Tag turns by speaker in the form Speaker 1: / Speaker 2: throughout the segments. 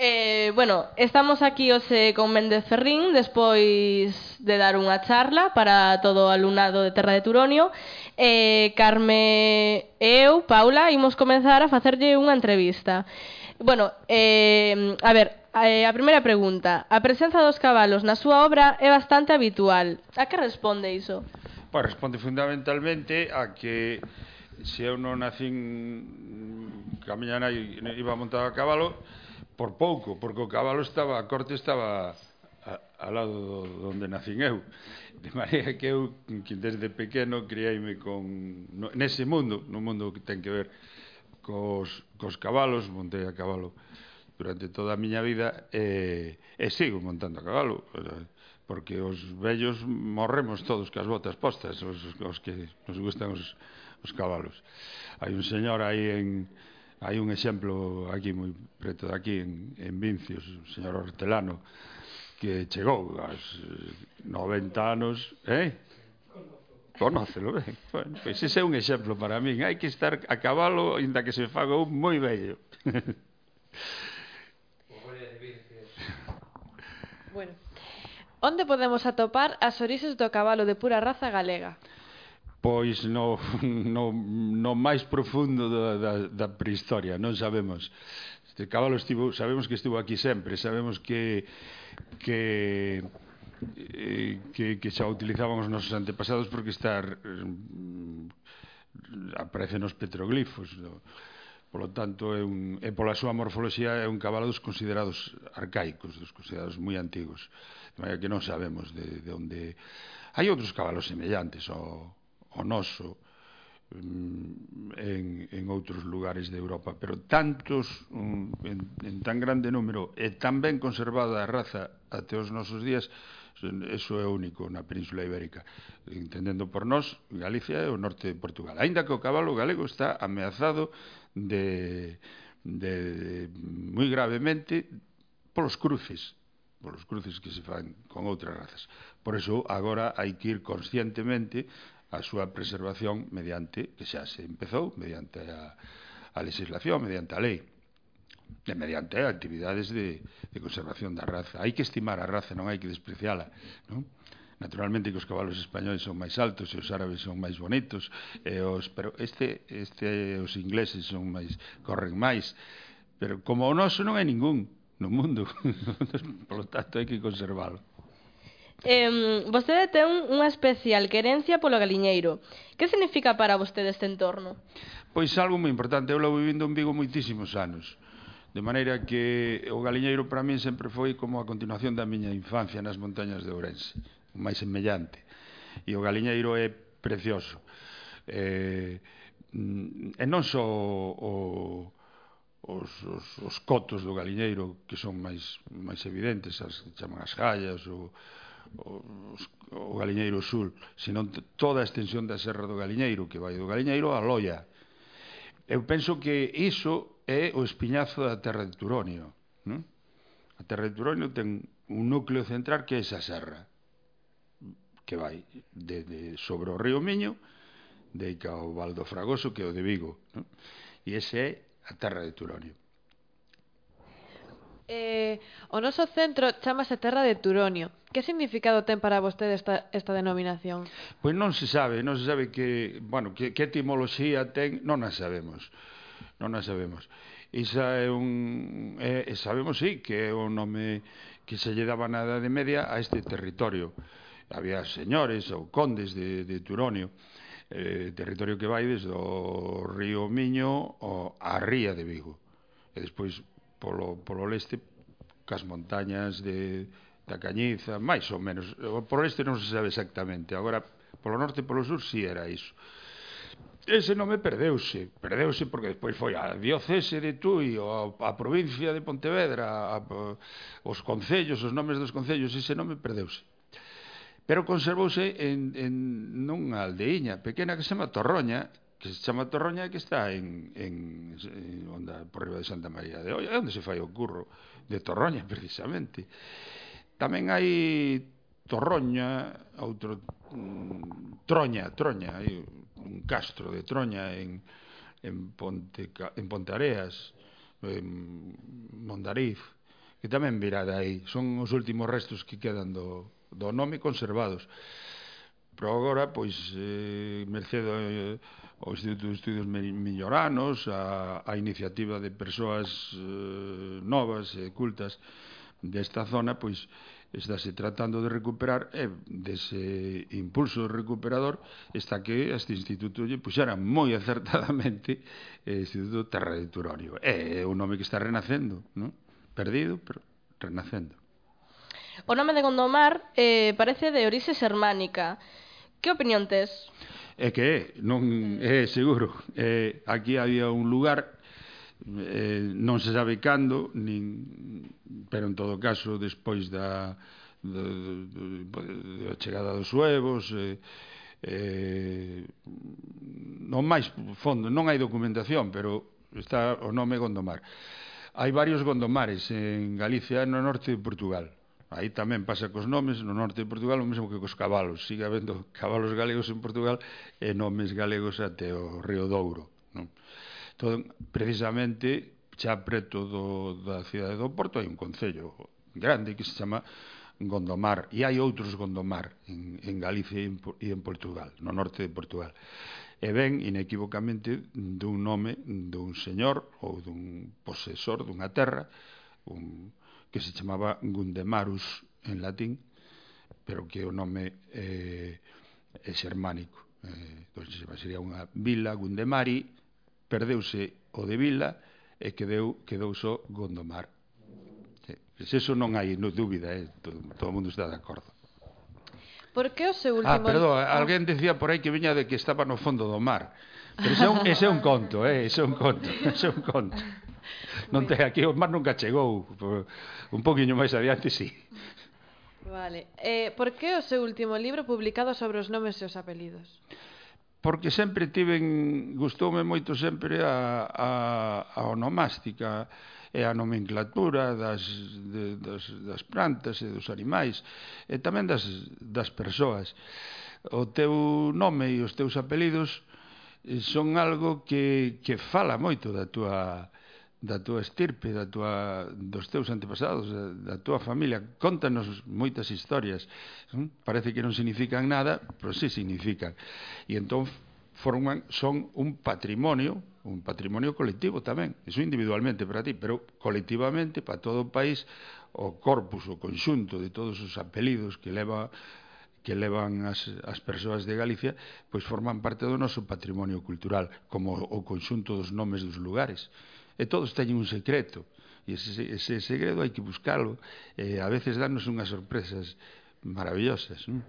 Speaker 1: Eh, bueno, estamos aquí hoxe con Méndez Ferrín despois de dar unha charla para todo o alumnado de Terra de Turonio. Eh, Carme e eu, Paula, imos comenzar a facerlle unha entrevista. Bueno, eh, a ver, eh, a primeira pregunta. A presenza dos cabalos na súa obra é bastante habitual. A que responde iso?
Speaker 2: Pois pues responde fundamentalmente a que se eu non nacín camiñana e iba montado a cabalo, por pouco, porque o cabalo estaba, a corte estaba ao lado do, onde nacín eu. De maneira que eu, que desde pequeno, criaime con, no, nese mundo, no mundo que ten que ver cos, cos cabalos, montei a cabalo durante toda a miña vida e, e sigo montando a cabalo eh, porque os vellos morremos todos cas botas postas os, os que nos gustan os, os cabalos hai un señor aí en, hai un exemplo aquí moi preto de aquí en, en Vincios, o señor Hortelano, que chegou aos 90 anos, eh? Conócelo, ben. Bueno, pois ese é un exemplo para min. Hai que estar a cabalo, inda que se faga un moi bello.
Speaker 3: bueno, onde podemos atopar as orixes do cabalo de pura raza galega?
Speaker 2: pois no, no, no máis profundo da, da, da prehistoria, non sabemos. Este cabalo estivo, sabemos que estivo aquí sempre, sabemos que que eh, que, que xa utilizaban os nosos antepasados porque está mm, aparecen os petroglifos no? polo tanto é un, e pola súa morfoloxía é un cabalo dos considerados arcaicos dos considerados moi antigos de maneira que non sabemos de, de onde hai outros cabalos semellantes ao, o noso mm, en, en outros lugares de Europa, pero tantos mm, en, en tan grande número e tan ben conservada a raza até os nosos días, eso é único na Península Ibérica. Entendendo por nós, Galicia é o norte de Portugal. Aínda que o cabalo galego está ameazado de, de, de moi gravemente polos cruces polos cruces que se fan con outras razas. Por eso agora hai que ir conscientemente a súa preservación mediante, que xa se empezou, mediante a, a legislación, mediante a lei e mediante actividades de, de conservación da raza. Hai que estimar a raza, non hai que despreciala. Non? Naturalmente que os cabalos españoles son máis altos e os árabes son máis bonitos, e os, pero este, este, os ingleses son máis, corren máis, pero como o noso non hai ningún no mundo, polo tanto hai que conservalo
Speaker 1: eh, vostede ten unha especial querencia polo galiñeiro. Que significa para vostede este entorno?
Speaker 2: Pois algo moi importante. Eu lo vivindo en Vigo moitísimos anos. De maneira que o galiñeiro para min sempre foi como a continuación da miña infancia nas montañas de Ourense, o máis semellante. E o galiñeiro é precioso. Eh, mm, e non só o, os, os, os cotos do galiñeiro que son máis máis evidentes, as chaman as gallas ou os, o Galiñeiro Sul, senón toda a extensión da Serra do Galiñeiro, que vai do Galiñeiro a Loia. Eu penso que iso é o espiñazo da Terra de Turonio. Non? A Terra de Turonio ten un núcleo central que é esa serra, que vai de, de sobre o río Miño, de ao Valdo Fragoso, que é o de Vigo. Non? E ese é a Terra de Turonio.
Speaker 3: Eh, o noso centro chamase Terra de Turonio. Que significado ten para vostede esta, esta denominación?
Speaker 2: Pois non se sabe, non se sabe que, bueno, que, que etimoloxía ten, non a sabemos. Non a sabemos. Isa é un é, sabemos si sí, que é o nome que se lle daba na Edade Media a este territorio. Había señores ou condes de, de Turonio eh, territorio que vai desde o río Miño ao, a ría de Vigo. E despois polo, polo leste cas montañas de da Cañiza, máis ou menos. Por este non se sabe exactamente. Agora, polo norte e polo sur si sí era iso. Ese nome perdeuse, perdeuse porque despois foi a diocese de Tui, a, a provincia de Pontevedra, a, a, os concellos, os nomes dos concellos, ese nome perdeuse. Pero conservouse en, en nunha aldeiña pequena que se chama Torroña, que se chama Torroña e que está en, en, en onda por riba de Santa María de Olla, é onde se fai o curro de Torroña precisamente. Tamén hai Torroña, outro mm, Troña, Troña, hai un castro de Troña en en Ponte en Ponteareas, en Mondariz, que tamén virá de aí. Son os últimos restos que quedan do do nome conservados. Pero agora, pois, eh, mercedo eh, ao Instituto de Estudios Milloranos, a, a iniciativa de persoas eh, novas e cultas desta zona, pois, estáse tratando de recuperar e dese impulso recuperador está que este instituto lle puxera pois moi acertadamente eh, Instituto Terra de Turorio. É o nome que está renacendo, non? Perdido, pero renacendo.
Speaker 1: O nome de Gondomar eh, parece de orixe xermánica. Que opinión tes?
Speaker 2: É que é, non é seguro. Eh, aquí había un lugar eh, non se sabe cando, nin, pero en todo caso despois da da, da, da chegada dos suevos eh, eh, non máis fondo, non hai documentación, pero está o nome Gondomar. Hai varios Gondomares en Galicia, no norte de Portugal. Aí tamén pasa cos nomes, no norte de Portugal o mesmo que cos cabalos. Sigue habendo cabalos galegos en Portugal e nomes galegos até o Río Douro. Non? Todo, precisamente, xa preto do, da cidade do Porto hai un concello grande que se chama Gondomar e hai outros Gondomar en, en Galicia e en, e en Portugal, no norte de Portugal e ven inequivocamente dun nome dun señor ou dun posesor dunha terra un que se chamaba Gundemarus en latín, pero que o nome eh, é xermánico. Eh, entón, sería unha vila Gundemari, perdeuse o de vila e quedeu, quedou só Gondomar. Pois eso non hai no dúbida, eh? todo, todo mundo está de acordo.
Speaker 3: Por que o seu último...
Speaker 2: Ah, perdón, alguén decía por aí que viña de que estaba no fondo do mar. Pero ese é un, ese é un conto, eh? ese é un conto, ese é un conto non te, aquí o mar nunca chegou. Un poquinho máis adiante, sí.
Speaker 3: Vale. Eh, por que o seu último libro publicado sobre os nomes e os apelidos?
Speaker 2: Porque sempre tiven, gustoume moito sempre a, a, a onomástica e a nomenclatura das, de, das, das plantas e dos animais e tamén das, das persoas. O teu nome e os teus apelidos eh, son algo que, que fala moito da túa da túa estirpe, da túa, dos teus antepasados, da, da túa familia. Contanos moitas historias. Mm, parece que non significan nada, pero sí significan. E entón forman, son un patrimonio, un patrimonio colectivo tamén, iso individualmente para ti, pero colectivamente para todo o país, o corpus, o conxunto de todos os apelidos que leva que levan as, as persoas de Galicia, pois forman parte do noso patrimonio cultural, como o conxunto dos nomes dos lugares e todos teñen un secreto e ese, ese segredo hai que buscalo e a veces danos unhas sorpresas maravillosas non?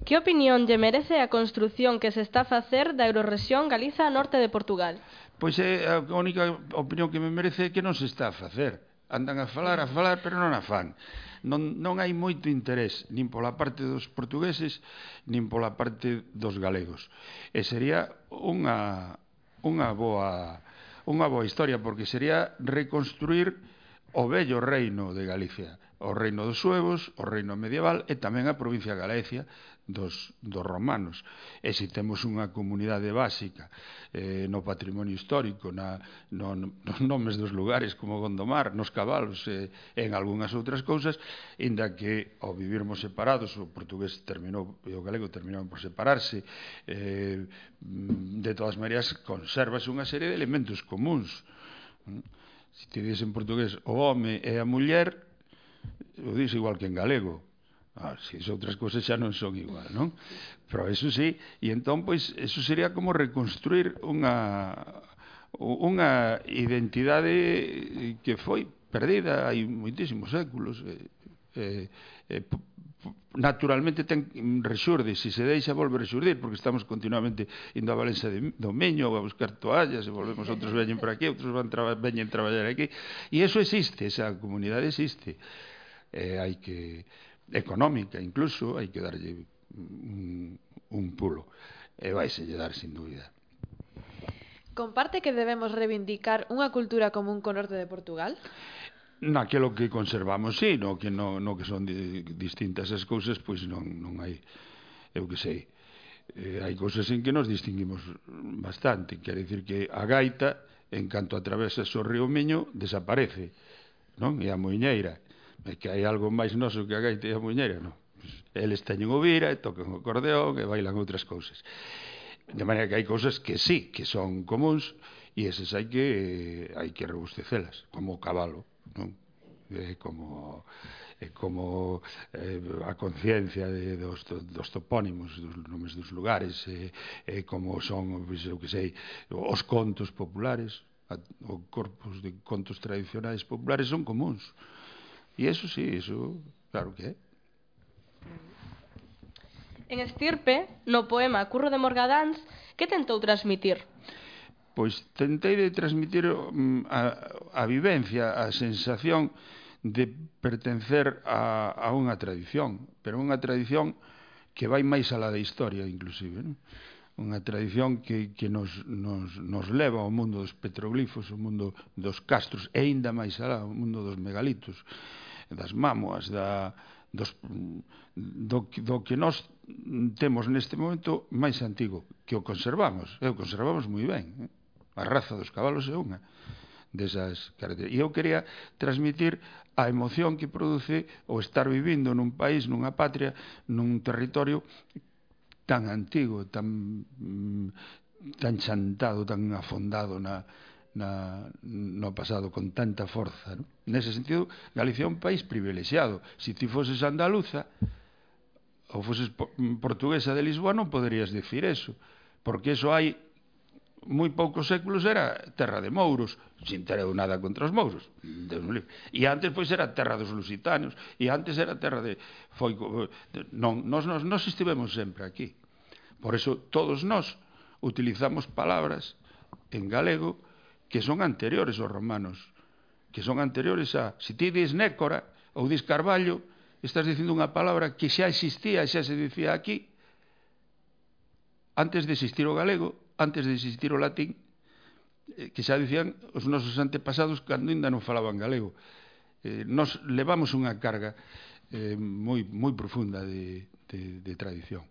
Speaker 1: Que opinión lle merece a construción que se está a facer da Eurorrexión Galiza a norte de Portugal?
Speaker 2: Pois é a única opinión que me merece é que non se está a facer. Andan a falar, a falar, pero non a fan. Non, non hai moito interés, nin pola parte dos portugueses, nin pola parte dos galegos. E sería unha, unha boa unha boa historia, porque sería reconstruir o bello reino de Galicia, o reino dos suevos, o reino medieval e tamén a provincia de Galicia dos, dos romanos. E se temos unha comunidade básica eh, no patrimonio histórico, na, no, nos nomes dos lugares como Gondomar, nos cabalos e eh, en algunhas outras cousas, inda que ao vivirmos separados, o portugués terminou e o galego terminaron por separarse, eh, de todas maneras conservas unha serie de elementos comuns. Se te dices en portugués o home e a muller, o dis igual que en galego, Ah, si as outras cousas xa non son igual, non? Pero eso sí, e entón, pois, eso sería como reconstruir unha, unha identidade que foi perdida hai moitísimos séculos. Eh, eh, eh, naturalmente ten rexurde, se se deixa volver a xurdir, porque estamos continuamente indo a Valença de, do Meño a buscar toallas, e volvemos, outros veñen para aquí, outros van traba, veñen traballar aquí, e eso existe, esa comunidade existe. Eh, hai que económica incluso, hai que darlle un, un pulo. E vai selle dar, sin dúbida.
Speaker 3: Comparte que debemos reivindicar unha cultura común co norte de Portugal?
Speaker 2: Naquelo que conservamos, sí, no que, no, no que son di, distintas as cousas, pois non, non hai, eu que sei, eh, hai cousas en que nos distinguimos bastante, quer dicir que a gaita, en canto atravesas o río Miño, desaparece, non? E a moiñeira, é que hai algo máis noso que a gaita e a muñeira, non? Eles teñen o vira e tocan o acordeón e bailan outras cousas. De maneira que hai cousas que sí, que son comuns, e esas hai que hai que rebustecelas, como o cabalo, non? É como é como eh, a conciencia de, dos, dos topónimos, dos nomes dos lugares, e, eh, como son, pois, eu que sei, os contos populares, o corpos de contos tradicionais populares son comuns. E eso sí, eso, claro que é.
Speaker 1: En Estirpe, no poema Curro de Morgadáns, que tentou transmitir?
Speaker 2: Pois tentei de transmitir mm, a, a vivencia, a sensación de pertencer a, a unha tradición, pero unha tradición que vai máis alá da historia, inclusive. Non? unha tradición que, que nos, nos, nos leva ao mundo dos petroglifos, ao mundo dos castros e aínda máis alá, ao mundo dos megalitos, das mámoas, da, dos, do, do que nós temos neste momento máis antigo, que o conservamos, e o conservamos moi ben. Eh? A raza dos cabalos é unha desas características. E eu quería transmitir a emoción que produce o estar vivindo nun país, nunha patria, nun territorio tan antigo, tan mm, tan chantado, tan afondado na, na, no pasado con tanta forza. ¿no? Nese sentido, Galicia é un país privilexiado. Se ti foses andaluza ou foses mm, portuguesa de Lisboa non poderías decir eso, porque eso hai moi poucos séculos era terra de mouros, sin ter eu nada contra os mouros, E antes pois era terra dos lusitanos, e antes era terra de foi non nós nós nós estivemos sempre aquí. Por eso todos nós utilizamos palabras en galego que son anteriores aos romanos, que son anteriores a se ti dis Nécora ou dis Carballo, estás dicindo unha palabra que xa existía, xa se dicía aquí antes de existir o galego antes de existir o latín, eh, que xa dicían os nosos antepasados cando ainda non falaban galego. Eh, nos levamos unha carga eh, moi, moi profunda de, de, de tradición.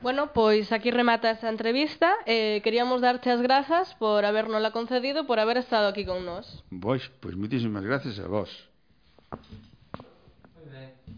Speaker 1: Bueno, pois aquí remata esta entrevista. Eh, queríamos darche as grazas por habernosla concedido, por haber estado aquí con nós.
Speaker 2: Pois, pois moitísimas gracias a vos. Moi ben.